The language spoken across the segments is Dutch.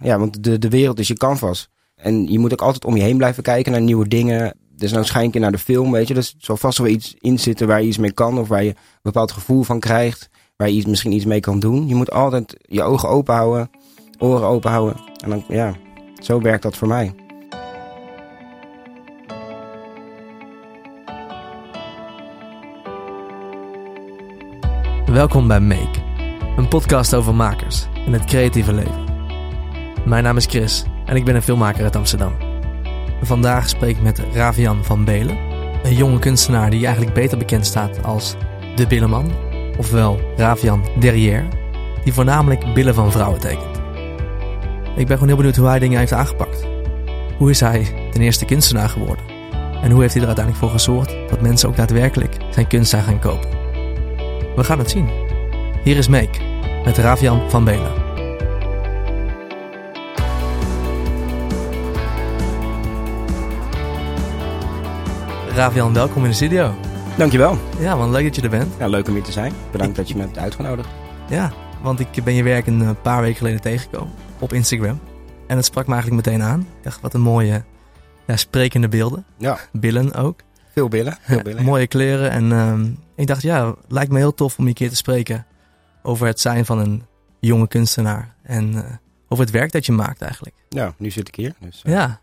Ja, want de, de wereld is je canvas. En je moet ook altijd om je heen blijven kijken naar nieuwe dingen. Dus nou schijn naar de film, weet je. Dus er zal vast wel iets in zitten waar je iets mee kan. Of waar je een bepaald gevoel van krijgt. Waar je iets, misschien iets mee kan doen. Je moet altijd je ogen open houden. Oren open houden. En dan, ja, zo werkt dat voor mij. Welkom bij Make, een podcast over makers en het creatieve leven. Mijn naam is Chris en ik ben een filmmaker uit Amsterdam. Vandaag spreek ik met Ravian van Belen, een jonge kunstenaar die eigenlijk beter bekend staat als de Billeman, ofwel Ravian Derrière, die voornamelijk billen van vrouwen tekent. Ik ben gewoon heel benieuwd hoe hij dingen heeft aangepakt. Hoe is hij ten eerste kunstenaar geworden? En hoe heeft hij er uiteindelijk voor gezorgd dat mensen ook daadwerkelijk zijn kunst zijn gaan kopen? We gaan het zien. Hier is Make met Ravian van Belen. Ravian, welkom in de studio. Dankjewel. Ja, man, leuk dat je er bent. Ja, leuk om hier te zijn. Bedankt dat je me hebt uitgenodigd. Ja, want ik ben je werk een paar weken geleden tegengekomen op Instagram. En het sprak me eigenlijk meteen aan. Ik dacht, wat een mooie ja, sprekende beelden. Ja. Billen ook. Veel billen. Veel billen. mooie kleren. En uh, ik dacht, ja, lijkt me heel tof om je een keer te spreken over het zijn van een jonge kunstenaar. En uh, over het werk dat je maakt eigenlijk. Ja, nu zit ik hier. Dus, uh... Ja.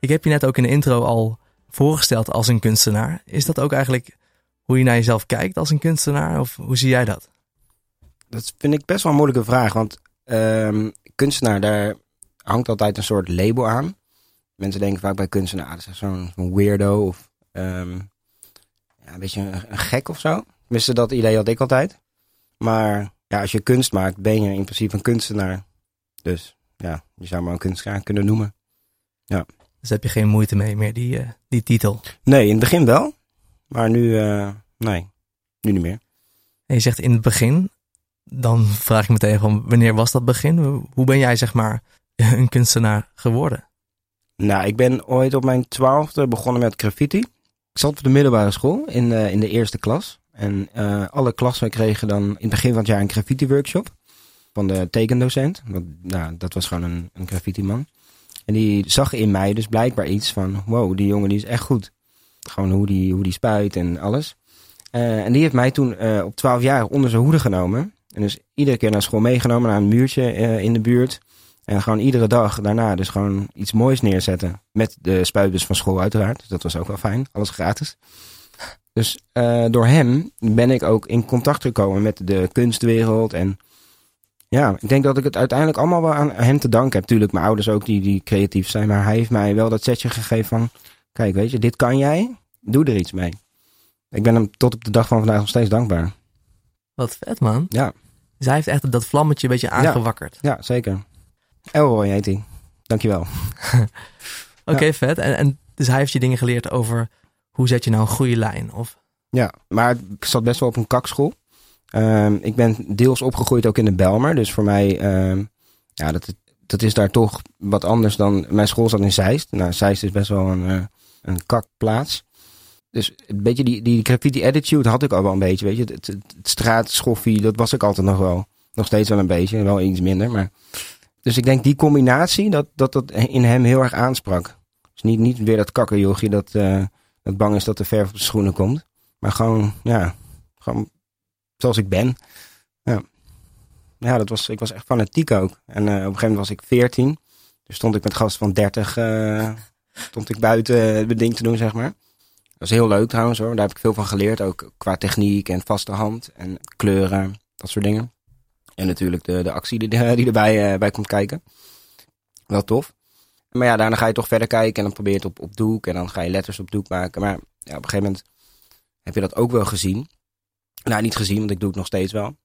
Ik heb je net ook in de intro al voorgesteld als een kunstenaar. Is dat ook eigenlijk hoe je naar jezelf kijkt als een kunstenaar? Of hoe zie jij dat? Dat vind ik best wel een moeilijke vraag. Want ehm, kunstenaar, daar hangt altijd een soort label aan. Mensen denken vaak bij kunstenaar, dat is zo'n weirdo of um, ja, een beetje een, gek of zo. Tenminste, dat idee had ik altijd. Maar ja, als je kunst maakt, ben je in principe een kunstenaar. Dus ja, je zou me een kunstenaar kunnen noemen. Ja. Dus heb je geen moeite mee meer, die, uh, die titel? Nee, in het begin wel. Maar nu, uh, nee, nu niet meer. En je zegt in het begin, dan vraag ik meteen van wanneer was dat begin? Hoe ben jij zeg maar een kunstenaar geworden? Nou, ik ben ooit op mijn twaalfde begonnen met graffiti. Ik zat op de middelbare school in, uh, in de eerste klas. En alle klassen kregen dan in het begin van het jaar een graffiti workshop. Van de tekendocent. Want, nou, dat was gewoon een, een graffiti man. En die zag in mij dus blijkbaar iets van, wow, die jongen die is echt goed. Gewoon hoe die, hoe die spuit en alles. Uh, en die heeft mij toen uh, op 12 jaar onder zijn hoede genomen. En dus iedere keer naar school meegenomen naar een muurtje uh, in de buurt. En gewoon iedere dag daarna dus gewoon iets moois neerzetten. Met de spuitbus van school uiteraard. Dus dat was ook wel fijn. Alles gratis. Dus door hem ben ik ook in contact gekomen met de kunstwereld. En ja, ik denk dat ik het uiteindelijk allemaal wel aan hem te danken heb. Tuurlijk, mijn ouders ook die, die creatief zijn. Maar hij heeft mij wel dat setje gegeven van... Kijk, weet je, dit kan jij. Doe er iets mee. Ik ben hem tot op de dag van vandaag nog steeds dankbaar. Wat vet, man. Ja. Dus hij heeft echt dat vlammetje een beetje aangewakkerd. Ja, ja zeker. Elroy heet hij. Dankjewel. Oké, okay, ja. vet. En, en dus hij heeft je dingen geleerd over hoe zet je nou een goede lijn? Of... Ja, maar ik zat best wel op een kakschool. Um, ik ben deels opgegroeid ook in de Belmer. Dus voor mij, um, ja, dat, dat is daar toch wat anders dan... Mijn school zat in Zeist. Nou, Zeist is best wel een, uh, een kakplaats. Dus een beetje die, die graffiti attitude had ik al wel een beetje, weet je. Het, het, straatschoffie, dat was ik altijd nog wel. Nog steeds wel een beetje, wel iets minder, maar... Dus ik denk die combinatie, dat dat, dat in hem heel erg aansprak. Dus niet, niet weer dat kakkerjochie dat, uh, dat bang is dat de verf op de schoenen komt. Maar gewoon, ja, gewoon zoals ik ben. Ja, ja dat was, ik was echt fanatiek ook. En uh, op een gegeven moment was ik 14. Dus stond ik met gasten van 30, uh, stond ik buiten het ding te doen, zeg maar. Dat was heel leuk trouwens hoor. Daar heb ik veel van geleerd. Ook qua techniek en vaste hand en kleuren, dat soort dingen. En natuurlijk de, de actie die, die erbij bij komt kijken. Wel tof. Maar ja, daarna ga je toch verder kijken en dan probeer je het op, op doek. En dan ga je letters op doek maken. Maar ja, op een gegeven moment heb je dat ook wel gezien. Nou, niet gezien, want ik doe het nog steeds wel.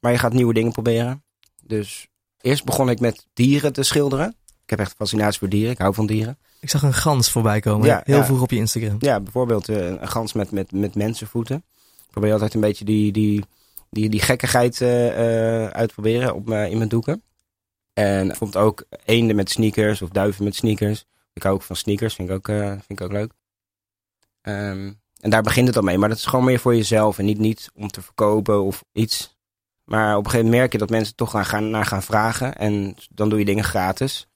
Maar je gaat nieuwe dingen proberen. Dus eerst begon ik met dieren te schilderen. Ik heb echt fascinatie voor dieren. Ik hou van dieren. Ik zag een gans voorbij komen. Ja, heel ja. vroeg op je Instagram. Ja, bijvoorbeeld uh, een gans met, met, met mensenvoeten. Ik probeer altijd een beetje die, die, die, die gekkigheid uh, uh, uitproberen op, in mijn doeken. En ik vond ook eenden met sneakers of duiven met sneakers. Ik hou ook van sneakers, vind ik ook, vind ik ook leuk. Um, en daar begint het al mee, maar dat is gewoon meer voor jezelf en niet, niet om te verkopen of iets. Maar op een gegeven moment merk je dat mensen toch naar gaan, naar gaan vragen. En dan doe je dingen gratis.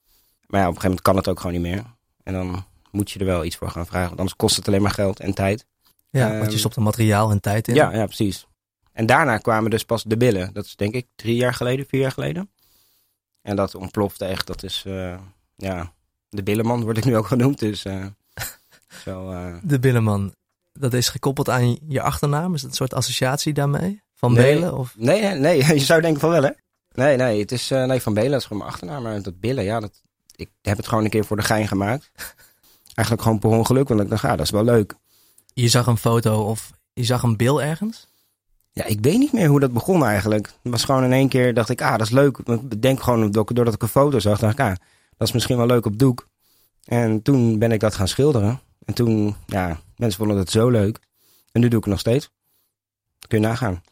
Maar ja, op een gegeven moment kan het ook gewoon niet meer. En dan moet je er wel iets voor gaan vragen. Want anders kost het alleen maar geld en tijd. Ja, want je Ehm, stopt er materiaal en tijd in. Ja, ja, precies. En daarna kwamen dus pas de billen. Dat is denk ik drie jaar geleden, vier jaar geleden. En dat ontplofte echt. Dat is, eh, ja, de billenman word ik nu ook genoemd. Dus eh, zo, eh, De Billeman, dat is gekoppeld aan je achternaam. Is dat een soort associatie daarmee? Van Nee. Belen? Of? Nee, nee, je zou denken van wel, hè? Nee, nee, het is, eh, nee, Van Belen is gewoon mijn achternaam. Maar dat billen, ja, dat, ik heb het gewoon een keer voor de gein gemaakt. Eigenlijk gewoon per ongeluk, want ik dacht, ah, dat is wel leuk. Je zag een foto of je zag een bil ergens? Ja, ik weet niet meer hoe dat begon eigenlijk. Het was gewoon in één keer, dacht ik, ah, dat is leuk. Ik denk gewoon, doordat ik een foto zag, dacht ik, ah, dat is misschien wel leuk op doek. En toen ben ik dat gaan schilderen. En toen, ja, mensen vonden het zo leuk. En nu doe ik het nog steeds. Kun je nagaan.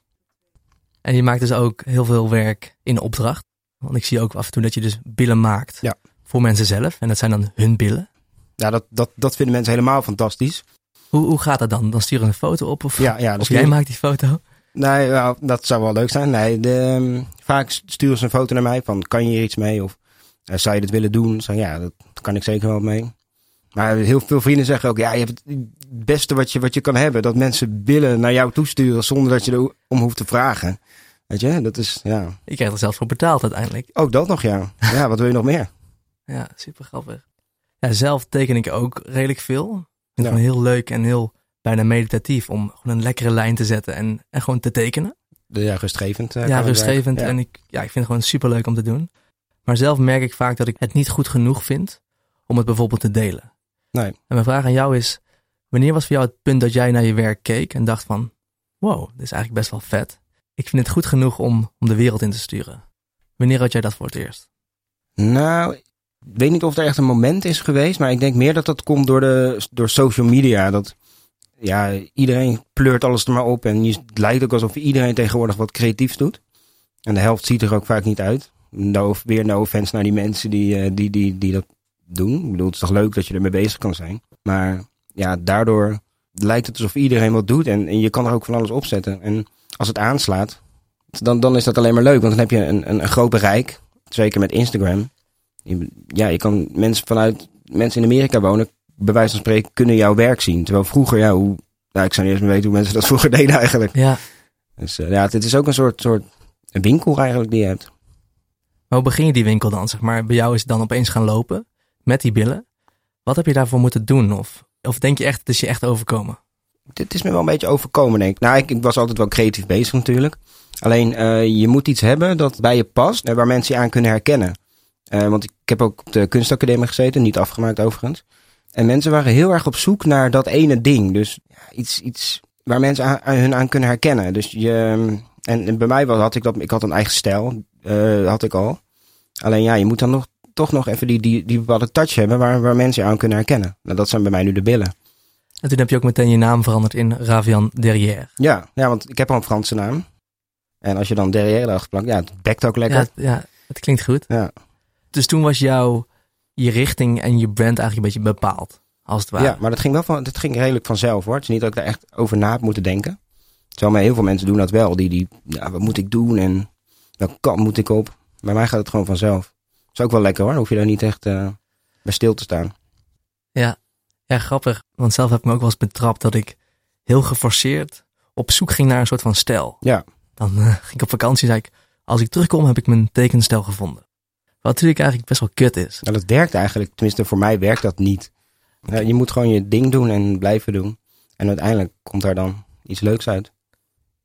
En je maakt dus ook heel veel werk in opdracht. Want ik zie ook af en toe dat je dus billen maakt Ja. voor mensen zelf. En dat zijn dan hun billen. Ja, dat, dat, dat vinden mensen helemaal fantastisch. Hoe, hoe gaat dat dan? Dan sturen ze een foto op of, Ja, ja, of jij maakt die foto? Nee, ja, dat zou wel leuk zijn. Nee, de, ehm, vaak sturen ze een foto naar mij van, kan je hier iets mee? Of eh, zou je dit willen doen? Zeg, ja, dat kan ik zeker wel mee. Maar heel veel vrienden zeggen ook, ja, je hebt het beste wat je, wat je kan hebben. Dat mensen billen naar jou toesturen zonder dat je er om hoeft te vragen. Weet je, dat is, ja. Je krijgt er zelfs voor betaald uiteindelijk. Ook dat nog, ja. Ja, wat wil je nog meer? Ja, super grappig. Ja, zelf teken ik ook redelijk veel. Ik vind het gewoon heel leuk en heel bijna meditatief om gewoon een lekkere lijn te zetten en, en gewoon te tekenen. Ja, rustgevend. eh, ja, rustgevend. Ja. En ik, ja, ik vind het gewoon super leuk om te doen. Maar zelf merk ik vaak dat ik het niet goed genoeg vind om het bijvoorbeeld te delen. Nee. En mijn vraag aan jou is, wanneer was voor jou het punt dat jij naar je werk keek en dacht van, wow, dit is eigenlijk best wel vet. Ik vind het goed genoeg om, om de wereld in te sturen. Wanneer had jij dat voor het eerst? Nou, ik weet niet of er echt een moment is geweest, maar ik denk meer dat dat komt door, de, door social media. Dat ja, iedereen pleurt alles er maar op en je, het lijkt ook alsof iedereen tegenwoordig wat creatiefs doet. En de helft ziet er ook vaak niet uit. No, weer no offense naar die mensen die, eh, die, die, die dat doen. Ik bedoel, het is toch leuk dat je ermee bezig kan zijn. Maar ja, daardoor lijkt het alsof iedereen wat doet en, en je kan er ook van alles op zetten. En als het aanslaat, dan, dan is dat alleen maar leuk, want dan heb je een, een, een groot bereik. Zeker met Instagram. Je- Ja, je kan mensen vanuit mensen in Amerika wonen, bij wijze van spreken, kunnen jouw werk zien. Terwijl vroeger, ja, hoe, nou, ik zou niet eens meer weten hoe mensen dat vroeger deden eigenlijk. Ja, Dus eh, ja, het is ook een soort, soort winkel eigenlijk die je hebt. maar hoe begin je die winkel dan? Zeg maar, bij jou is het dan opeens gaan lopen met die billen. Wat heb je daarvoor moeten doen? Of, of denk je echt, het is je echt overkomen? Dit is me wel een beetje overkomen, denk ik. Nou, ik, was altijd wel creatief bezig natuurlijk. Alleen, eh, je moet iets hebben dat bij je past, en waar mensen je aan kunnen herkennen. Eh, want ik heb ook op de kunstacademie gezeten, niet afgemaakt overigens. En mensen waren heel erg op zoek naar dat ene ding. Dus ja, iets, iets waar mensen aan, hun aan kunnen herkennen. Dus je, en, bij mij was, had ik dat, ik had een eigen stijl, eh, had ik al. Alleen ja, je moet dan nog, toch nog even die, die, die bepaalde touch hebben waar, waar mensen je aan kunnen herkennen. Nou, dat zijn bij mij nu de billen. En toen heb je ook meteen je naam veranderd in Ravian Derrière. Ja, ja, want ik heb al een Franse naam. En als je dan derrière erachter plakt, ja, het bekt ook lekker. Ja, het- ja, het klinkt goed. Ja. Dus toen was jouw je richting en je brand eigenlijk een beetje bepaald, als het ware. Ja, maar dat ging wel van, dat ging redelijk vanzelf hoor. Het is niet dat ik daar echt over na heb moeten denken. Terwijl mij heel veel mensen doen dat wel. Die, die, ja, wat moet ik doen en welke kant moet ik op? Bij mij gaat het gewoon vanzelf. Is ook wel lekker hoor. Dan hoef je daar niet echt eh, bij stil te staan. Ja, ja, grappig. Want zelf heb ik me ook wel eens betrapt dat ik heel geforceerd op zoek ging naar een soort van stijl. Ja, Dan eh, ging ik op vakantie zei ik, als ik terugkom heb ik mijn tekenstijl gevonden. Wat natuurlijk eigenlijk best wel kut is. nou, dat werkt eigenlijk. Tenminste, voor mij werkt dat niet. Ja, je moet gewoon je ding doen en blijven doen. En uiteindelijk komt daar dan iets leuks uit.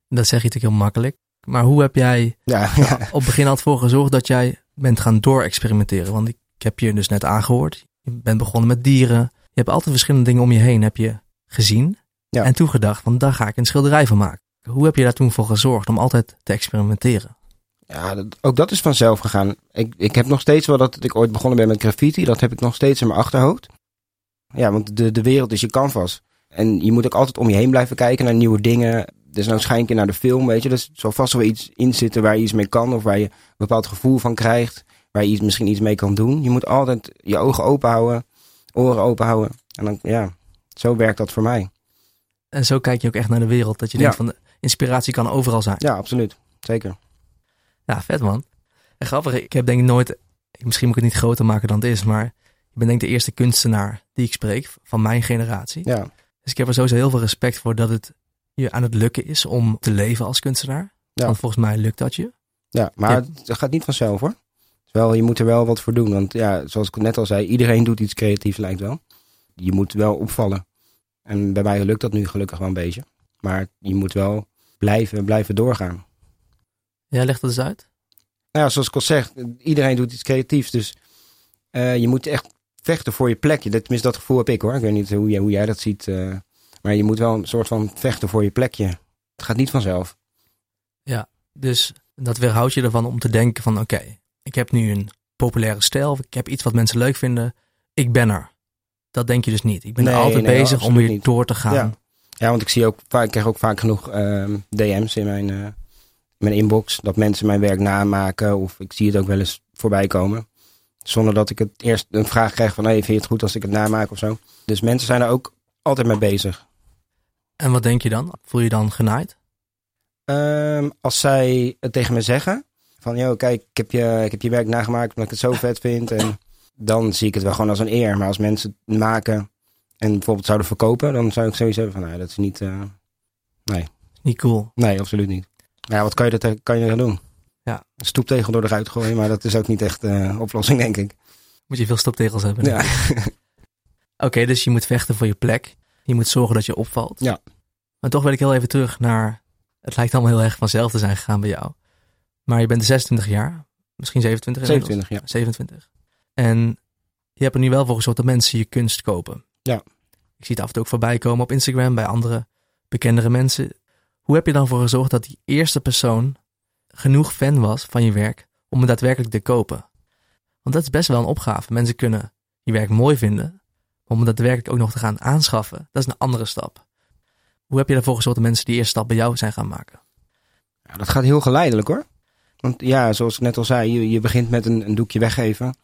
Dat zeg je natuurlijk heel makkelijk. Maar hoe heb jij Ja, ja. op het begin al voor gezorgd dat jij bent gaan door-experimenteren? Want ik, ik heb je dus net aangehoord. Je bent begonnen met dieren. Je hebt altijd verschillende dingen om je heen heb je gezien. Ja. En toegedacht, van daar ga ik een schilderij van maken. Hoe heb je daar toen voor gezorgd om altijd te experimenteren? Ja, dat- ook dat is vanzelf gegaan. Ik, ik heb nog steeds wel dat ik ooit begonnen ben met graffiti. Dat heb ik nog steeds in mijn achterhoofd. Ja, want de, de wereld is je canvas. En je moet ook altijd om je heen blijven kijken naar nieuwe dingen. Dus nou schijnt je naar de film, weet je. Dus er zal vast wel iets in zitten waar je iets mee kan. Of waar je een bepaald gevoel van krijgt. Waar je iets, misschien iets mee kan doen. Je moet altijd je ogen open houden. Oren open houden. En dan, ja, zo werkt dat voor mij. En zo kijk je ook echt naar de wereld. Dat je Ja. denkt van, inspiratie kan overal zijn. Ja, absoluut. Zeker. Ja, vet man. En grappig, ik heb denk ik nooit, misschien moet ik het niet groter maken dan het is, maar ik ben denk ik de eerste kunstenaar die ik spreek van mijn generatie. Ja, Dus ik heb er sowieso heel veel respect voor dat het je aan het lukken is om te leven als kunstenaar. Ja. Want volgens mij lukt dat je. ja maar Ja. het gaat niet vanzelf hoor. Terwijl je moet er wel wat voor doen. Want ja, zoals ik net al zei, iedereen doet iets creatiefs lijkt wel. Je moet wel opvallen. En bij mij lukt dat nu gelukkig wel een beetje. Maar je moet wel blijven, blijven doorgaan. Jij legt het eens uit. Nou ja, zoals ik al zeg, iedereen doet iets creatiefs. Dus eh, je moet echt vechten voor je plekje. Dat, tenminste, dat gevoel heb ik hoor. Ik weet niet hoe jij, hoe jij dat ziet. eh, maar je moet wel een soort van vechten voor je plekje. Het gaat niet vanzelf. Dus dat weerhoudt je ervan om te denken van oké, ik heb nu een populaire stijl. Ik heb iets wat mensen leuk vinden. Ik ben er. Dat denk je dus niet. Ik ben er altijd nee, bezig om weer niet. door te gaan. Ja. Ja, want ik zie ook vaak, ik krijg ook vaak genoeg ehm, DM's in mijn, eh, mijn inbox. Dat mensen mijn werk namaken. Of ik zie het ook wel eens voorbij komen. Zonder dat ik het eerst een vraag krijg van... Hey, vind je het goed als ik het namaak of zo? Dus mensen zijn er ook altijd mee bezig. En wat denk je dan? Voel je dan genaaid? Ehm, als zij het tegen me zeggen... Van, joh, kijk, ik heb, je, ik heb je werk nagemaakt omdat ik het zo vet vind. En dan zie ik het wel gewoon als een eer. Maar als mensen het maken en bijvoorbeeld zouden verkopen... Dan zou ik sowieso hebben van, nou, dat is niet... eh, Niet cool. Nee, absoluut niet. Ja, wat kan je, dat, kan je gaan doen? Ja. Een stoeptegel door de ruit gooien, maar dat is ook niet echt de oplossing, denk ik. Moet je veel stoptegels hebben. Ja. Oké, dus je moet vechten voor je plek. Je moet zorgen dat je opvalt. Ja. Maar toch wil ik heel even terug naar... Het lijkt allemaal heel erg vanzelf te zijn gegaan bij jou. Maar je bent 26 jaar. Misschien 27 inmiddels. 27, ja. 27. En je hebt er nu wel voor gezorgd dat mensen je kunst kopen. Ja. Ik zie het af en toe ook voorbij komen op Instagram bij andere bekendere mensen. Hoe heb je dan voor gezorgd dat die eerste persoon genoeg fan was van je werk om het daadwerkelijk te kopen? Want dat is best wel een opgave. Mensen kunnen je werk mooi vinden, om het daadwerkelijk ook nog te gaan aanschaffen, dat is een andere stap. Hoe heb je ervoor gezorgd dat mensen die eerste stap bij jou zijn gaan maken? Dat gaat heel geleidelijk hoor. Want ja, zoals ik net al zei, je, begint met een, doekje weggeven.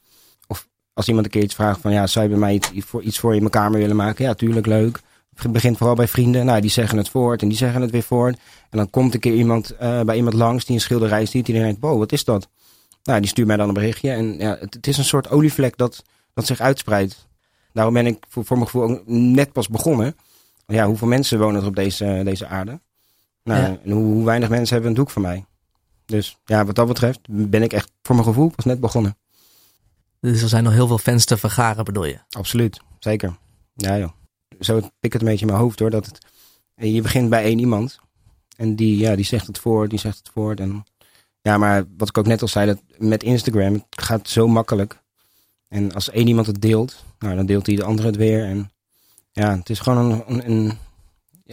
Of als iemand een keer iets vraagt van, ja, zou je bij mij iets, iets voor, iets voor je in mijn kamer willen maken? Ja, tuurlijk, leuk. Het begint vooral bij vrienden. Nou, die zeggen het voort en die zeggen het weer voort. En dan komt een keer iemand eh, bij iemand langs die een schilderij ziet. Die denkt, wow, wat is dat? Nou, die stuurt mij dan een berichtje. En ja, het, het is een soort olievlek dat, dat zich uitspreidt. Daarom ben ik voor, voor mijn gevoel ook net pas begonnen. Ja, hoeveel mensen wonen er op deze, deze aarde? Nou, Ja. en hoe, hoe weinig mensen hebben een doek van mij. Dus ja, wat dat betreft ben ik echt voor mijn gevoel pas net begonnen. Dus er zijn nog heel veel fans te vergaren, bedoel je? Absoluut, zeker. Ja joh. Zo pik ik het een beetje in mijn hoofd hoor. Dat het, je begint bij één iemand. En die, ja, die zegt het voor, die zegt het voor. En, ja, maar wat ik ook net al zei, dat met Instagram, het gaat zo makkelijk. En als één iemand het deelt, nou, dan deelt die de andere het weer. En ja, het is gewoon een, een,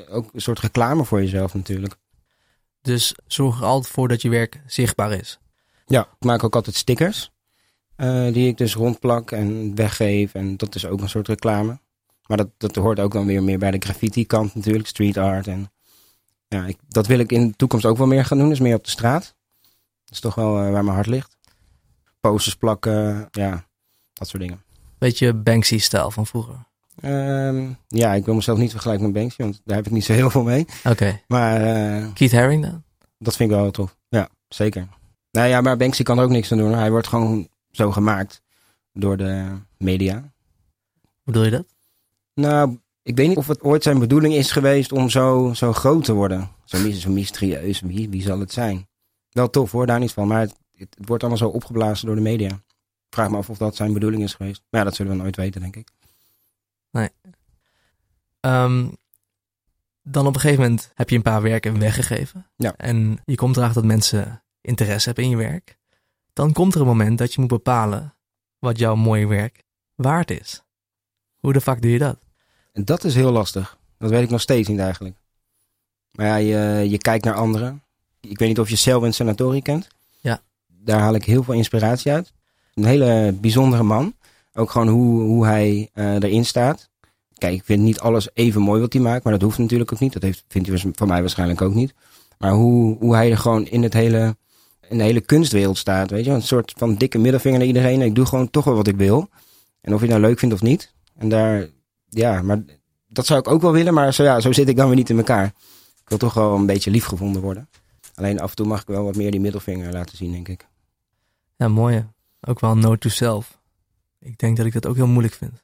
ook een soort reclame voor jezelf natuurlijk. Dus zorg er altijd voor dat je werk zichtbaar is. Ja, ik maak ook altijd stickers. eh, die ik dus rondplak en weggeef. En dat is ook een soort reclame. Maar dat, dat hoort ook dan weer meer bij de graffiti kant natuurlijk. Street art. En ja, ik, dat wil ik in de toekomst ook wel meer gaan doen. Dus meer op de straat. Dat is toch wel eh, waar mijn hart ligt. Posters plakken. Ja, dat soort dingen. Beetje Banksy-stijl van vroeger. Ehm, ja, ik wil mezelf niet vergelijken met Banksy. Want daar heb ik niet zo heel veel mee. Oké. Maar eh, Keith Haring dan? dat vind ik wel heel tof. Ja, zeker. Nou ja, maar Banksy kan er ook niks aan doen. Hij wordt gewoon zo gemaakt door de media. Hoe bedoel je dat? Nou, ik weet niet of het ooit zijn bedoeling is geweest om zo, zo groot te worden. Zo, zo mysterieus. Wie, wie zal het zijn? Wel tof hoor, daar niet van. Maar het, het wordt allemaal zo opgeblazen door de media. Vraag me af of dat zijn bedoeling is geweest. Maar ja, dat zullen we nooit weten, denk ik. Ehm, dan op een gegeven moment heb je een paar werken weggegeven. Ja. En je komt erachter dat mensen interesse hebben in je werk. Dan komt er een moment dat je moet bepalen wat jouw mooie werk waard is. Hoe de fuck doe je dat? En dat is heel lastig. Dat weet ik nog steeds niet eigenlijk. Maar ja, je, je kijkt naar anderen. Ik weet niet of je Selwyn Senatori kent. Ja. Daar haal ik heel veel inspiratie uit. Een hele bijzondere man. Ook gewoon hoe, hoe hij eh, erin staat. Kijk, ik vind niet alles even mooi wat hij maakt. Maar dat hoeft natuurlijk ook niet. Dat heeft, vindt hij van mij waarschijnlijk ook niet. Maar hoe, hoe hij er gewoon in, het hele, in de hele kunstwereld staat. Weet je? Een soort van dikke middelvinger naar iedereen. Ik doe gewoon toch wel wat ik wil. En of je het nou leuk vindt of niet. En daar, ja, maar dat zou ik ook wel willen. Maar zo, ja, zo zit ik dan weer niet in elkaar. Ik wil toch wel een beetje lief gevonden worden. Alleen af en toe mag ik wel wat meer die middelvinger laten zien, denk ik. Ja, mooi. Ook wel no to self. Ik denk dat ik dat ook heel moeilijk vind.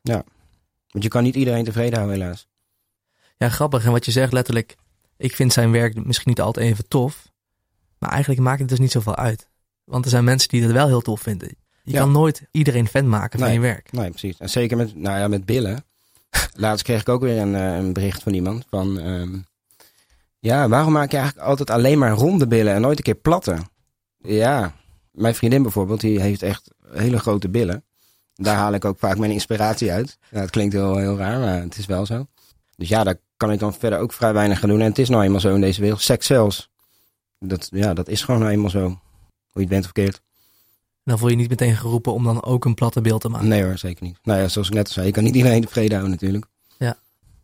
Want je kan niet iedereen tevreden houden, helaas. Ja, grappig. En wat je zegt letterlijk, ik vind zijn werk misschien niet altijd even tof. Maar eigenlijk maakt het dus niet zoveel uit. Want er zijn mensen die het wel heel tof vinden. Je Ja. kan nooit iedereen fan maken van Nee. je werk. Nee, precies. En zeker met, nou ja, met billen. Laatst kreeg ik ook weer een, eh, een bericht van iemand van... ehm, ja, waarom maak je eigenlijk altijd alleen maar ronde billen en nooit een keer platte? Ja, mijn vriendin bijvoorbeeld, die heeft echt hele grote billen. Daar haal ik ook vaak mijn inspiratie uit. Ja, het klinkt heel, heel raar, maar het is wel zo. Dus ja, daar kan ik dan verder ook vrij weinig gaan doen. En het is nou eenmaal zo in deze wereld. Seks zelfs. Dat, ja, dat is gewoon nou eenmaal zo. Hoe je het bent of verkeerd. Dan voel je niet meteen geroepen om dan ook een platte beeld te maken. Nee hoor, zeker niet. Nou ja, zoals ik net al zei, je kan niet iedereen tevreden houden natuurlijk. Ja.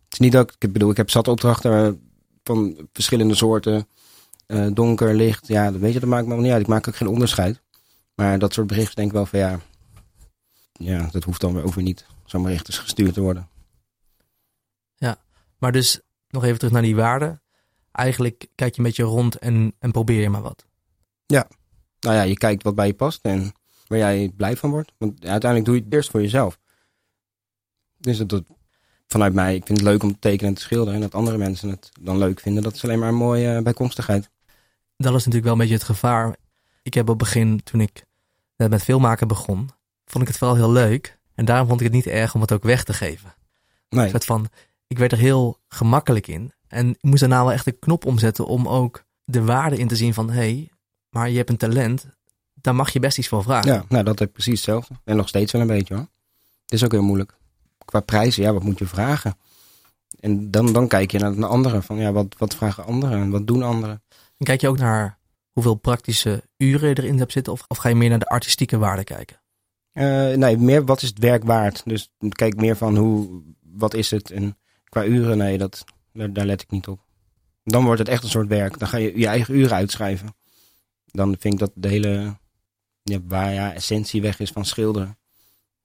Het is niet dat ik, ik bedoel, ik heb zat opdrachten eh, van verschillende soorten. eh, donker, licht, ja, dat weet je, dat maakt me niet uit. Ik maak ook geen onderscheid. Maar dat soort berichten denk ik wel van ja, ja, dat hoeft dan weer weer niet zo'n bericht gestuurd te worden. Maar dus nog even terug naar die waarden. Eigenlijk kijk je een beetje rond en, en probeer je maar wat. Nou ja, je kijkt wat bij je past en waar jij blij van wordt. Want uiteindelijk doe je het eerst voor jezelf. Dus dat, dat vanuit mij, ik vind het leuk om te tekenen en te schilderen. En dat andere mensen het dan leuk vinden, dat is alleen maar een mooie eh, bijkomstigheid. Dat is natuurlijk wel een beetje het gevaar. Ik heb op het begin, toen ik net met filmmaken begon, vond ik het vooral heel leuk. En daarom vond ik het niet erg om het ook weg te geven. Nee, Een soort van, ik werd er heel gemakkelijk in. En ik moest daarna wel echt een knop omzetten om ook de waarde in te zien van... hé, hey, maar je hebt een talent, daar mag je best iets voor vragen. ja, nou dat heb ik precies hetzelfde. En nog steeds wel een beetje hoor. Het is ook heel moeilijk. Qua prijzen, ja, wat moet je vragen? En dan, dan kijk je naar de anderen. Van ja, wat, wat vragen anderen en wat doen anderen? En kijk je ook naar hoeveel praktische uren je erin hebt zitten... of, of ga je meer naar de artistieke waarde kijken? Eh, nee, meer wat is het werk waard? Dus kijk meer van hoe, wat is het? En qua uren, nee, dat, daar, daar let ik niet op. Dan wordt het echt een soort werk. Dan ga je je eigen uren uitschrijven. Dan vind ik dat de hele ja, waar ja, essentie weg is van schilderen.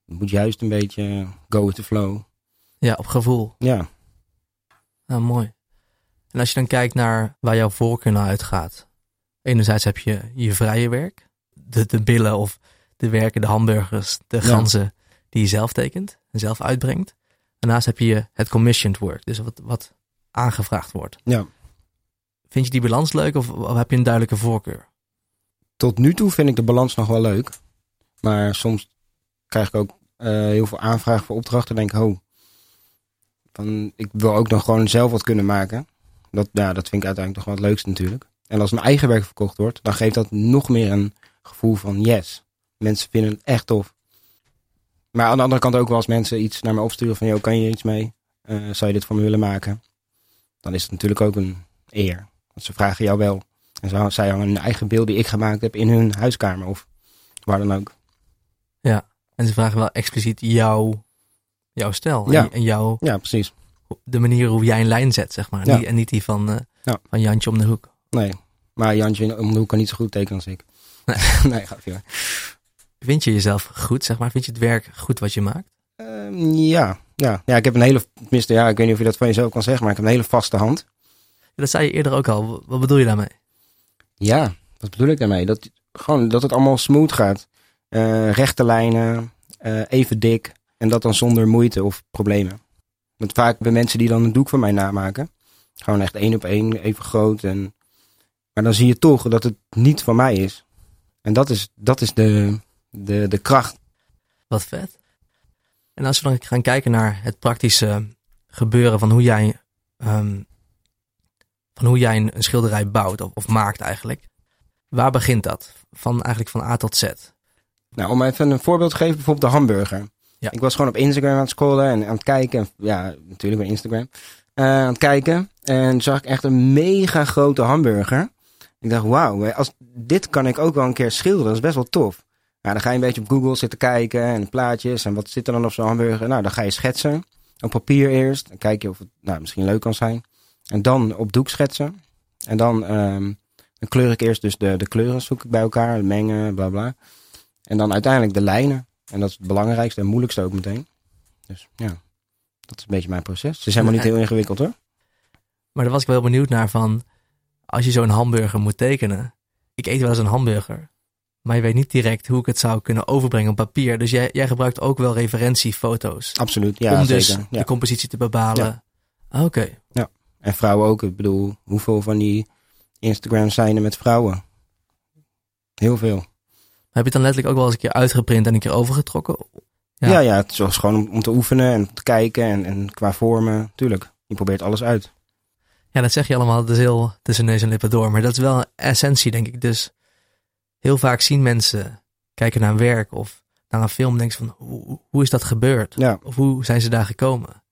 Je moet juist een beetje go with the flow. Ja, op gevoel. Ja, Nou, mooi. En als je dan kijkt naar waar jouw voorkeur naar uitgaat. Enerzijds heb je je vrije werk. De, de billen of de werken, de hamburgers, de Ja. ganzen die je zelf tekent en zelf uitbrengt. Daarnaast heb je het commissioned work, dus wat, wat aangevraagd wordt. ja. Vind je die balans leuk of, of heb je een duidelijke voorkeur? Tot nu toe vind ik de balans nog wel leuk. Maar soms krijg ik ook eh, heel veel aanvragen voor opdrachten. denk ik, oh, van, ik wil ook nog gewoon zelf wat kunnen maken. Dat, ja, dat vind ik uiteindelijk toch wel het leukste natuurlijk. En als mijn eigen werk verkocht wordt, dan geeft dat nog meer een gevoel van yes. Mensen vinden het echt tof. Maar aan de andere kant ook wel als mensen iets naar me opsturen van, joh, kan je hier iets mee? Eh, zou je dit voor me willen maken? Dan is het natuurlijk ook een eer. Want ze vragen jou wel. En zo, zij hangen hun eigen beeld die ik gemaakt heb in hun huiskamer of waar dan ook. En ze vragen wel expliciet jouw, jouw stijl Ja. en, en jouw, Ja, precies. de manier hoe jij een lijn zet, zeg maar. Ja. En niet die van, eh, Ja. van Jantje om de hoek. Nee. Maar Jantje om de hoek kan niet zo goed tekenen als ik. Nee. nee, grapje. hoor. Vind je jezelf goed, zeg maar? Vind je het werk goed wat je maakt? Ehm, ja. ja. Ja, ik heb een hele, tenminste, ja, ik weet niet of je dat van jezelf kan zeggen, maar ik heb een hele vaste hand. Dat zei je eerder ook al. Wat bedoel je daarmee? Ja, wat bedoel ik daarmee? Dat, gewoon, dat het allemaal smooth gaat. Eh, rechte lijnen, eh, even dik. En dat dan zonder moeite of problemen. Want vaak bij mensen die dan een doek van mij namaken. Gewoon echt één op één, even groot. En, maar dan zie je toch dat het niet van mij is. En dat is, dat is de, de, de kracht. Wat vet. En als we dan gaan kijken naar het praktische gebeuren van hoe jij, ehm, van hoe jij een, een schilderij bouwt of, of maakt eigenlijk. Waar begint dat? Van eigenlijk van A tot Z. Nou, om even een voorbeeld te geven, bijvoorbeeld de hamburger. Ja. Ik was gewoon op Instagram aan het scrollen en aan het kijken. Ja, natuurlijk bij Instagram. Eh, aan het kijken. En zag ik echt een mega grote hamburger. Ik dacht, wauw, als, dit kan ik ook wel een keer schilderen. Dat is best wel tof. Nou, dan ga je een beetje op Google zitten kijken en plaatjes. En wat zit er dan op zo'n hamburger? Nou, dan ga je schetsen. Op papier eerst. Dan kijk je of het nou, misschien leuk kan zijn. En dan op doek schetsen. En dan, ehm, dan kleur ik eerst dus de, de kleuren zoek ik bij elkaar. Mengen, bla bla. En dan uiteindelijk de lijnen. En dat is het belangrijkste en moeilijkste ook meteen. Dus ja, dat is een beetje mijn proces. Het is helemaal niet heel ingewikkeld hoor. Maar daar was ik wel heel benieuwd naar van, als je zo'n hamburger moet tekenen. Ik eet wel eens een hamburger, maar je weet niet direct hoe ik het zou kunnen overbrengen op papier. Dus jij, jij gebruikt ook wel referentiefoto's. Absoluut, ja om dus zeker. Ja. de compositie te bepalen. Ah, Oké. En vrouwen ook. Ik bedoel, hoeveel van die Instagrams zijn er met vrouwen? Heel veel. Heb je het dan letterlijk ook wel eens een keer uitgeprint en een keer overgetrokken? Ja. Ja, ja, het was gewoon om, om te oefenen en te kijken en, en qua vormen. Tuurlijk, je probeert alles uit. Ja, dat zeg je allemaal, het is heel tussen neus en lippen door. Maar dat is wel een essentie, denk ik. Dus heel vaak zien mensen kijken naar een werk of naar een film en denken van, hoe, hoe is dat gebeurd? Ja, Of hoe zijn ze daar gekomen?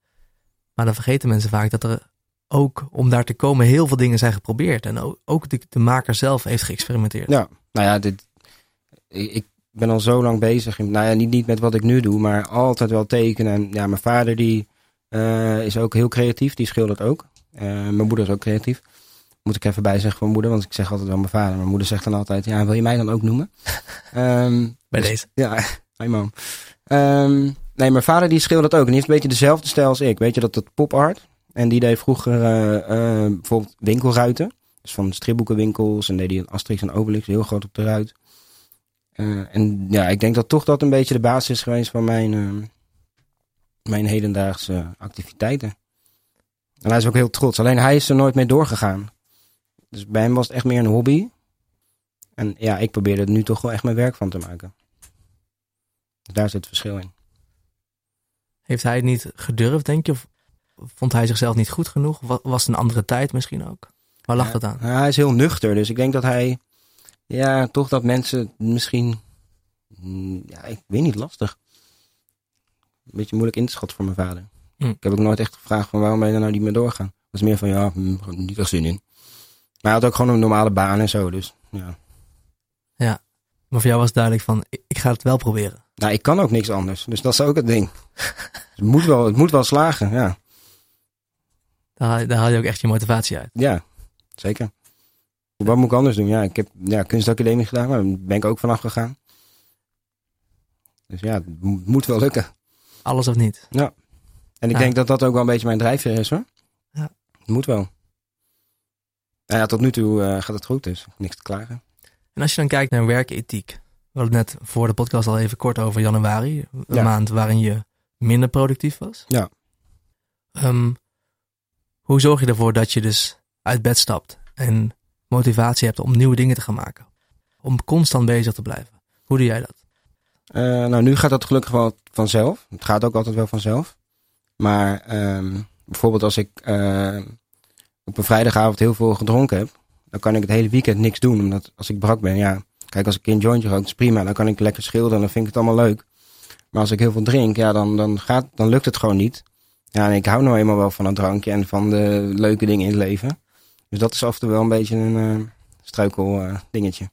Maar dan vergeten mensen vaak dat er ook om daar te komen heel veel dingen zijn geprobeerd. En ook, de, de maker zelf heeft geëxperimenteerd. ja. Nou ja, dit, ik, ik ben al zo lang bezig. Nou ja, niet, niet met wat ik nu doe, maar altijd wel tekenen. En ja, mijn vader die eh, is ook heel creatief. Die schildert ook. Eh, mijn moeder is ook creatief. Moet ik even bij zeggen van moeder, want ik zeg altijd wel mijn vader. Mijn moeder zegt dan altijd, ja, wil je mij dan ook noemen? Ehm, Bij dus- deze. Ja, hi mam. Ehm, nee, mijn vader die schildert ook. En die heeft een beetje dezelfde stijl als ik. Weet je, dat dat pop art. En die deed vroeger eh, eh, bijvoorbeeld winkelruiten. Dus van stripboekenwinkels. En deed hij een Asterix en Obelix heel groot op de ruit. En ja, ik denk dat toch dat een beetje de basis is geweest van mijn, eh, mijn hedendaagse activiteiten. En hij is ook heel trots. Alleen hij is er nooit mee doorgegaan. Dus bij hem was het echt meer een hobby. En ja, ik probeerde er nu toch wel echt mijn werk van te maken. Dus daar zit het verschil in. Heeft hij het niet gedurfd, denk je? Of vond hij zichzelf niet goed genoeg? Wa- Was het een andere tijd misschien ook? Waar lag Ja, dat aan? Hij is heel nuchter, dus ik denk dat hij, ja, toch dat mensen misschien, mm, ja, ik weet niet, lastig. Een beetje moeilijk in te schatten voor mijn vader. Hm. Ik heb ook nooit echt gevraagd van waarom ben je er nou niet meer doorgaan. Het was meer van, ja, hm, niet echt zin in. Maar hij had ook gewoon een normale baan en zo, dus ja. Maar voor jou was het duidelijk van, ik, ga het wel proberen. Nou, ik kan ook niks anders, dus dat is ook het ding. het, moet wel, het moet wel slagen, ja. Daar, haal je- daar haal je ook echt je motivatie uit. Ja, zeker. Wat moet ik anders doen? Ja, ik heb ja, kunstacademie gedaan, maar daar ben ik ook vanaf gegaan. Dus ja, het mo- moet wel lukken. Alles of niet. En ik Ja. denk dat dat ook wel een beetje mijn drijfveer is hoor. Ja. Het moet wel. Nou ja, tot nu toe eh, gaat het goed, dus niks te klagen. En als je dan kijkt naar werkethiek. We hadden het net voor de podcast al even kort over januari. Een Ja. maand waarin je minder productief was. Ja. Ehm, hoe zorg je ervoor dat je dus uit bed stapt en motivatie hebt om nieuwe dingen te gaan maken? Om constant bezig te blijven. Hoe doe jij dat? Eh, nou, nu gaat dat gelukkig wel vanzelf. Het gaat ook altijd wel vanzelf. Maar ehm, bijvoorbeeld als ik eh, op een vrijdagavond heel veel gedronken heb, dan kan ik het hele weekend niks doen. Omdat als ik brak ben, ja, kijk, als ik een jointje rook, is prima. Dan kan ik lekker schilderen, dan vind ik het allemaal leuk. Maar als ik heel veel drink, ja, dan, dan, gaat, dan lukt het gewoon niet. Ja, en ik hou nou eenmaal wel van een drankje en van de leuke dingen in het leven. Dus dat is af en toe wel een beetje een eh, struikel eh, dingetje.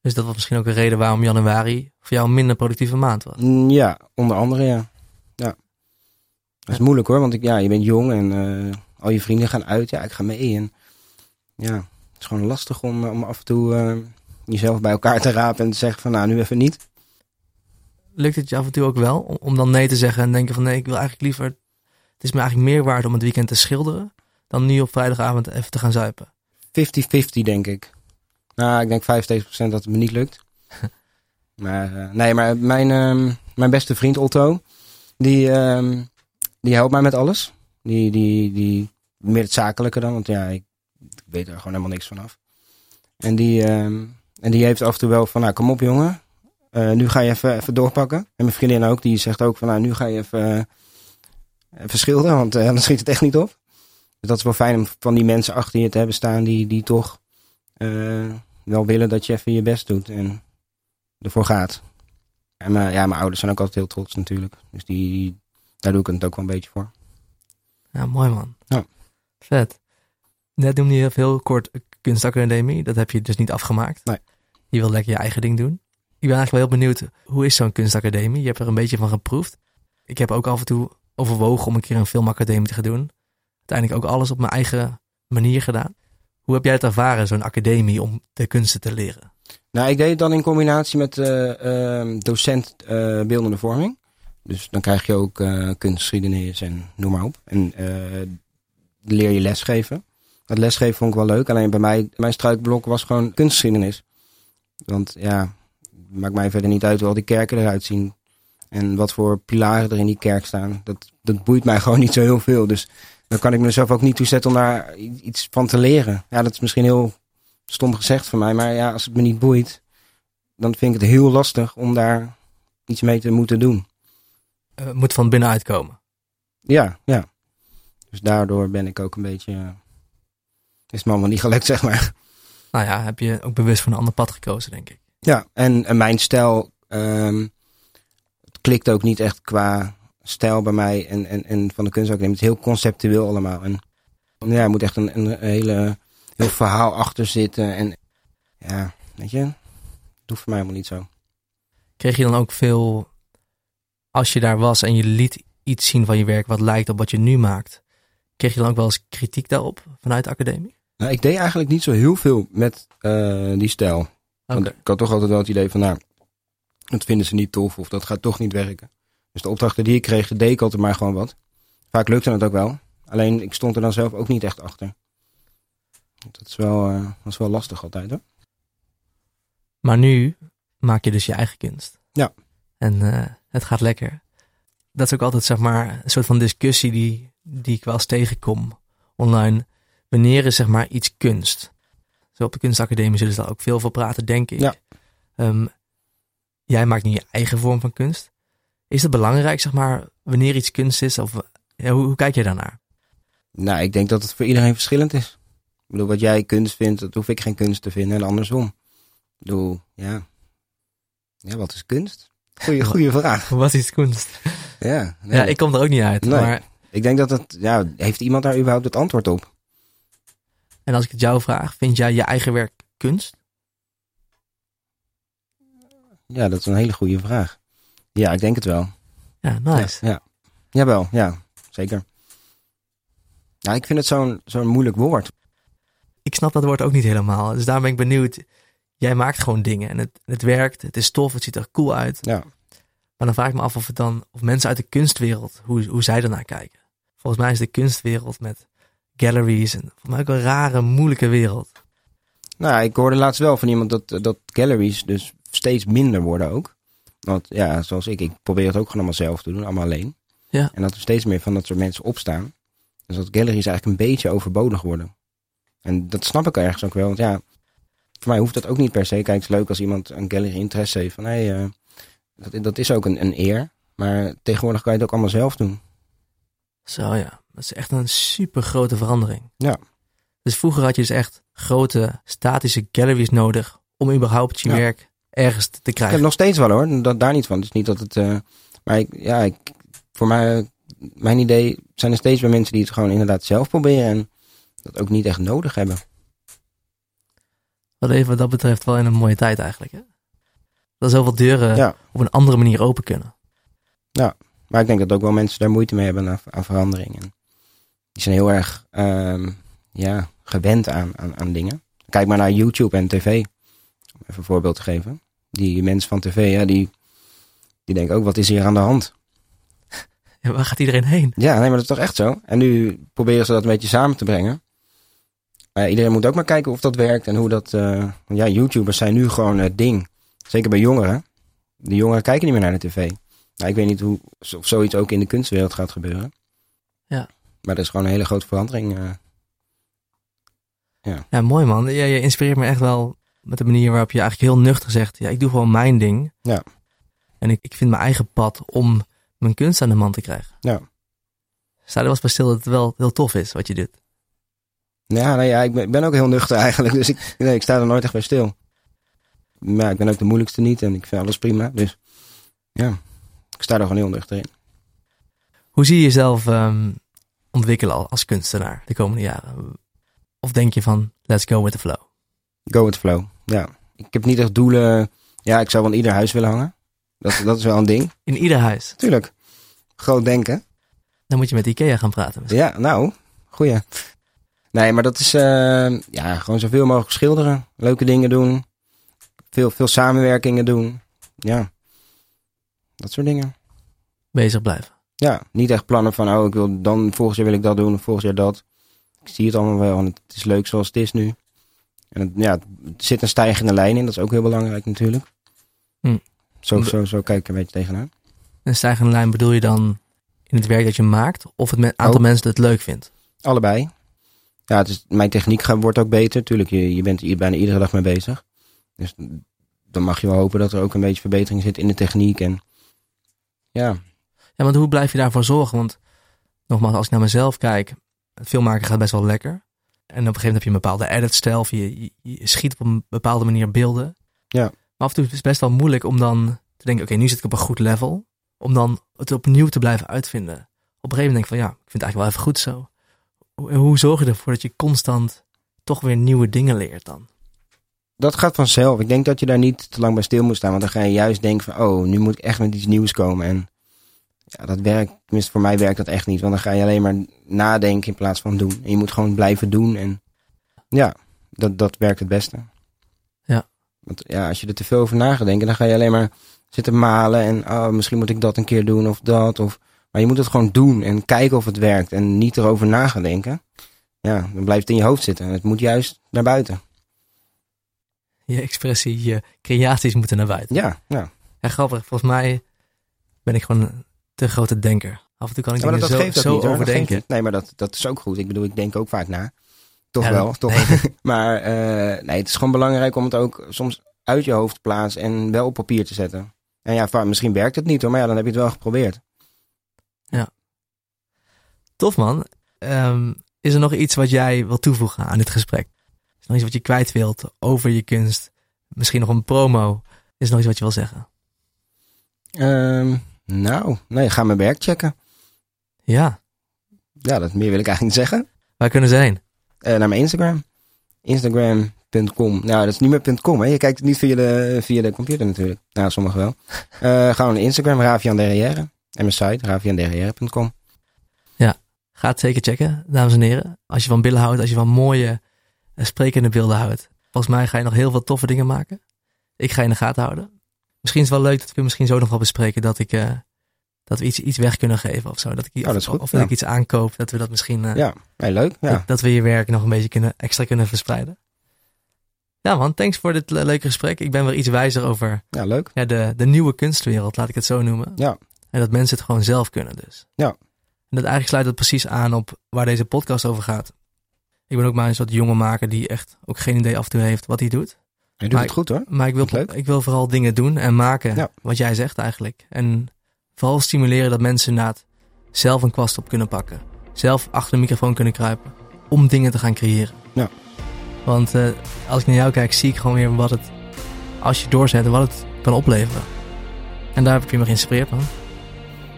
Dus dat was misschien ook een reden waarom januari voor jou een minder productieve maand was. Mm, Ja, onder andere ja. Dat is moeilijk hoor, want ik, ja, je bent jong en eh, al je vrienden gaan uit. Ja, ik ga mee. En ja, het is gewoon lastig om, om af en toe eh, jezelf bij elkaar te rapen en te zeggen van nou, nu even niet. Lukt het je af en toe ook wel om, om dan nee te zeggen en denken van nee, ik wil eigenlijk liever... Het is me eigenlijk meer waard om het weekend te schilderen dan nu op vrijdagavond even te gaan zuipen. 50-50 denk ik. Nou, ik denk 75% dat het me niet lukt. maar eh, nee, maar mijn, ehm, mijn beste vriend Otto, die, ehm, die helpt mij met alles. Die, die, die, meer het zakelijke dan, want ja, ik, weet er gewoon helemaal niks van af. En die, ehm, en die heeft af en toe wel van, nou kom op jongen, Eh, nu ga je even, even doorpakken. En mijn vriendin ook, die zegt ook van, nou nu ga je even, eh, even want eh, dan schiet het echt niet op. Dus dat is wel fijn om van die mensen achter je te hebben staan die, die toch eh, wel willen dat je even je best doet en ervoor gaat. En ja, mijn ouders zijn ook altijd heel trots natuurlijk. Dus die, daar doe ik het ook wel een beetje voor. Ja, mooi man. Ja. Vet. Net noemde je heel kort kunstacademie. Dat heb je dus niet afgemaakt. Nee. Je wil lekker je eigen ding doen. Ik ben eigenlijk wel heel benieuwd, hoe is zo'n kunstacademie? Je hebt er een beetje van geproefd. Ik heb ook af en toe overwogen om een keer een filmacademie te gaan doen. Uiteindelijk ook alles op mijn eigen manier gedaan. Hoe heb jij het ervaren, zo'n academie, om de kunsten te leren? Nou, ik deed het dan in combinatie met eh, ehm, docent eh, beeldende vorming. Dus dan krijg je ook eh kunstgeschiedenis en noem maar op. En eh, leer je lesgeven. Het lesgeven vond ik wel leuk. Alleen bij mij, mijn struikblok was gewoon kunstgeschiedenis. Want ja, maakt mij verder niet uit hoe al die kerken eruit zien. En wat voor pilaren er in die kerk staan. Dat, dat boeit mij gewoon niet zo heel veel. Dus dan kan ik mezelf ook niet toezetten om daar iets van te leren. Ja, dat is misschien heel stom gezegd van mij. Maar ja, als het me niet boeit, dan vind ik het heel lastig om daar iets mee te moeten doen. Uh, moet van binnenuit komen. Ja, ja. Dus daardoor ben ik ook een beetje... Uh, is me allemaal niet gelukt, zeg maar. Nou ja, heb je ook bewust voor een ander pad gekozen, denk ik. Ja, en, en mijn stijl... Um, het klikt ook niet echt qua stijl bij mij en, en, en van de kunstacademie. Het is heel conceptueel allemaal. En ja, er moet echt een, een hele heel verhaal achter zitten. En ja, weet je, dat hoeft voor mij helemaal niet zo. Kreeg je dan ook veel, als je daar was en je liet iets zien van je werk wat lijkt op wat je nu maakt, kreeg je dan ook wel eens kritiek daarop vanuit de academie? Nou, ik deed eigenlijk niet zo heel veel met uh, die stijl. Okay. Want ik had toch altijd wel het idee van, nou, dat vinden ze niet tof of dat gaat toch niet werken. Dus de opdrachten die ik kreeg, deed ik altijd maar gewoon wat. Vaak lukte het ook wel. Alleen ik stond er dan zelf ook niet echt achter. Dat is wel, uh, dat is wel lastig altijd hoor. Maar nu maak je dus je eigen kunst. Ja. En uh, het gaat lekker. Dat is ook altijd zeg maar een soort van discussie die, die ik wel eens tegenkom online. Wanneer is zeg maar iets kunst? Zo op de kunstacademie zullen ze daar ook veel voor praten, denk ik. Ja. Um, jij maakt nu je eigen vorm van kunst. Is het belangrijk, zeg maar, wanneer iets kunst is? Of ja, hoe, hoe, kijk jij daarnaar? Nou, ik denk dat het voor iedereen verschillend is. Ik bedoel, wat jij kunst vindt, dat hoef ik geen kunst te vinden en andersom. Ik bedoel, ja. Ja, wat is kunst? Goeie, goeie vraag. Wat is kunst? Ja. Nee. Ja, ik kom er ook niet uit. Nee. Maar... Ik denk dat het, ja, heeft iemand daar überhaupt het antwoord op? En als ik het jou vraag, vind jij je eigen werk kunst? Ja, dat is een hele goede vraag. Ja, ik denk het wel. Ja, nice. Ja, ja. Jawel, ja, zeker. Ja, ik vind het zo'n zo'n moeilijk woord. Ik snap dat woord ook niet helemaal. Dus daar ben ik benieuwd. Jij maakt gewoon dingen en het, het werkt, het is tof, het ziet er cool uit. Ja. Maar dan vraag ik me af of het dan, of mensen uit de kunstwereld, hoe, hoe zij ernaar kijken. Volgens mij is de kunstwereld met galleries en volgens mij ook een rare, moeilijke wereld. Nou, ik hoorde laatst wel van iemand dat, dat galleries dus steeds minder worden ook. Want ja, zoals ik, ik probeer het ook gewoon allemaal zelf te doen, allemaal alleen. Ja. En dat er steeds meer van dat soort mensen opstaan. Dus dat galleries eigenlijk een beetje overbodig worden. En dat snap ik ergens ook wel. Want ja, voor mij hoeft dat ook niet per se. Kijk, het is leuk als iemand een gallery interesse heeft. Van hé, hey, uh, dat, dat is ook een, een eer. Maar tegenwoordig kan je het ook allemaal zelf doen. Zo ja, dat is echt een super grote verandering. Ja. Dus vroeger had je dus echt grote statische galleries nodig om überhaupt je Ja. werk ergens te krijgen. Ja, nog steeds wel hoor. Dat, daar niet van. Het is niet dat het. eh, maar ik, ja, ik, voor mij, mijn idee zijn er steeds meer mensen die het gewoon inderdaad zelf proberen. En dat ook niet echt nodig hebben. Dat even wat dat betreft wel in een mooie tijd eigenlijk. Hè? Dat zoveel deuren Ja. op een andere manier open kunnen. Maar ik denk dat ook wel mensen daar moeite mee hebben aan, aan verandering. En die zijn heel erg ehm, ja, gewend aan, aan, aan dingen. Kijk maar naar YouTube en tv. Om even een voorbeeld te geven. Die mensen van tv, ja, die, die denken ook, wat is hier aan de hand? Ja, waar gaat iedereen heen? Ja, nee, maar dat is toch echt zo? En nu proberen ze dat een beetje samen te brengen. Maar iedereen moet ook maar kijken of dat werkt en hoe dat... eh, ja, YouTubers zijn nu gewoon het ding. Zeker bij jongeren. De jongeren kijken niet meer naar de tv. Nou, ik weet niet hoe, of zoiets ook in de kunstwereld gaat gebeuren. Ja. Maar dat is gewoon een hele grote verandering. eh. Ja, mooi man. Ja, je inspireert me echt wel met de manier waarop je eigenlijk heel nuchter zegt. Ja, ik doe gewoon mijn ding. Ja. En ik, ik vind mijn eigen pad om mijn kunst aan de man te krijgen. Ja. Sta er wel eens bij stil dat het wel heel tof is wat je doet. Ja, nou ja, ik ben, ik ben ook heel nuchter eigenlijk. Dus ik, nee, ik sta er nooit echt bij stil. Maar ik ben ook de moeilijkste niet en ik vind alles prima. Dus ja, ik sta er gewoon heel nuchter in. Hoe zie je jezelf ehm, ontwikkelen al- als kunstenaar de komende jaren? Of denk je van, let's go with the flow? Go with the flow. Ja. Ik heb niet echt doelen. Ja, ik zou wel in ieder huis willen hangen. Dat, dat is wel een ding. In ieder huis. Tuurlijk. Groot denken. Dan moet je met Ikea gaan praten. misschien. Ja, nou, goeie. Nee, maar dat is eh, ja, gewoon zoveel mogelijk schilderen. Leuke dingen doen. Veel, veel samenwerkingen doen. Ja. Dat soort dingen. Bezig blijven. Ja, niet echt plannen van, oh, ik wil dan volgend jaar wil ik dat doen, of volgend jaar dat. zie het allemaal wel en het is leuk zoals het is nu. En het, ja, het zit een stijgende lijn in, dat is ook heel belangrijk natuurlijk. Hm. Zo, zo, zo kijk ik een beetje tegenaan. Een stijgende lijn bedoel je dan in het werk dat je maakt of het aantal Oh. mensen dat het leuk vindt? Allebei. Ja, het is, mijn techniek wordt ook beter. Tuurlijk, je, je bent hier bijna iedere dag mee bezig. Dus dan mag je wel hopen dat er ook een beetje verbetering zit in de techniek. En ja, Ja, want hoe blijf je daarvoor zorgen? Want nogmaals, als ik naar mezelf kijk, het filmmaken gaat best wel lekker. En op een gegeven moment heb je een bepaalde editstijl, of je, je, je schiet op een bepaalde manier beelden. Ja. Maar af en toe is het best wel moeilijk om dan te denken, oké, nu zit ik op een goed level. Om dan het opnieuw te blijven uitvinden. Op een gegeven moment denk ik van, ja, ik vind het eigenlijk wel even goed zo. Hoe, zorg je ervoor dat je constant toch weer nieuwe dingen leert dan? dat gaat vanzelf. Ik denk dat je daar niet te lang bij stil moet staan. Want dan ga je juist denken van, oh, nu moet ik echt met iets nieuws komen. En ja, dat werkt, tenminste voor mij werkt dat echt niet. Want dan ga je alleen maar nadenken in plaats van doen. En je moet gewoon blijven doen. En ja, dat, dat werkt het beste. Ja. Want ja, als je er te veel over na gaat denken, dan ga je alleen maar zitten malen. En oh, misschien moet ik dat een keer doen of dat. Of, maar je moet het gewoon doen en kijken of het werkt. En niet erover na gaan denken. Ja, dan blijft het in je hoofd zitten. En het moet juist naar buiten. Je expressie, je creaties moeten naar buiten. Ja, ja. Ja, grappig. Volgens mij ben ik gewoon een te grote denker. Af en toe kan ik Ja, maar dat, dat zo, geeft zo niet overdenken. Nee, maar dat, dat is ook goed. Ik bedoel, ik denk ook vaak na. Toch Ja, wel, dat- toch. maar eh, nee, het is gewoon belangrijk om het ook soms uit je hoofd te plaatsen en wel op papier te zetten. En ja, misschien werkt het niet hoor, maar ja, dan heb je het wel geprobeerd. Tof man. Ehm, is er nog iets wat jij wil toevoegen aan dit gesprek? Is er nog iets wat je kwijt wilt over je kunst? Misschien nog een promo? Is er nog iets wat je wil zeggen? Ehm, nou, nee, ga mijn werk checken. Ja, Ja, dat meer wil ik eigenlijk niet zeggen. waar kunnen ze heen? Eh, naar mijn Instagram. Instagram.com. Nou, dat is niet meer .com, hè. Je kijkt het niet via de, via de computer natuurlijk. Nou, sommigen wel. Eh gewoon naar Instagram, Ravian Derrière. En mijn site, ravianderrière.com. Ga het zeker checken, dames en heren. Als je van billen houdt, als je van mooie, eh, sprekende beelden houdt. Volgens mij ga je nog heel veel toffe dingen maken. Ik ga je in de gaten houden. Misschien is het wel leuk dat we misschien zo nog wel bespreken dat ik... eh, dat we iets, iets weg kunnen geven of zo. Dat ik, Oh, dat goed, of dat ja. ik iets aankoop. Dat we dat misschien... eh, Ja, nee, leuk. Ja. Dat, dat we je werk nog een beetje kunnen, extra kunnen verspreiden. Ja man, thanks voor dit le- leuke gesprek. Ik ben weer iets wijzer over ja, leuk. ja, de, de nieuwe kunstwereld, laat ik het zo noemen. Ja. En dat mensen het gewoon zelf kunnen dus. Ja. En dat eigenlijk sluit het precies aan op waar deze podcast over gaat. Ik ben ook maar een soort jonge maker die echt ook geen idee af en toe heeft wat hij doet. Je doet Maar het goed hoor. Maar ik wil, ik wil vooral dingen doen en maken Ja. wat jij zegt eigenlijk. En vooral stimuleren dat mensen inderdaad zelf een kwast op kunnen pakken. Zelf achter de microfoon kunnen kruipen. Om dingen te gaan creëren. Ja. Want eh, als ik naar jou kijk, zie ik gewoon weer wat het, als je doorzet, wat het kan opleveren. En daar heb ik je me geïnspireerd man.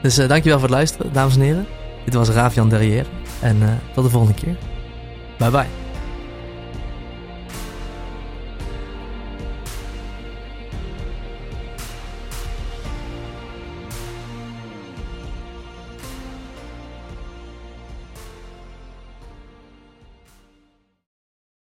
Dus eh, dankjewel voor het luisteren, dames en heren. Dit was Ravian Derrière. En eh, tot de volgende keer. Bye bye.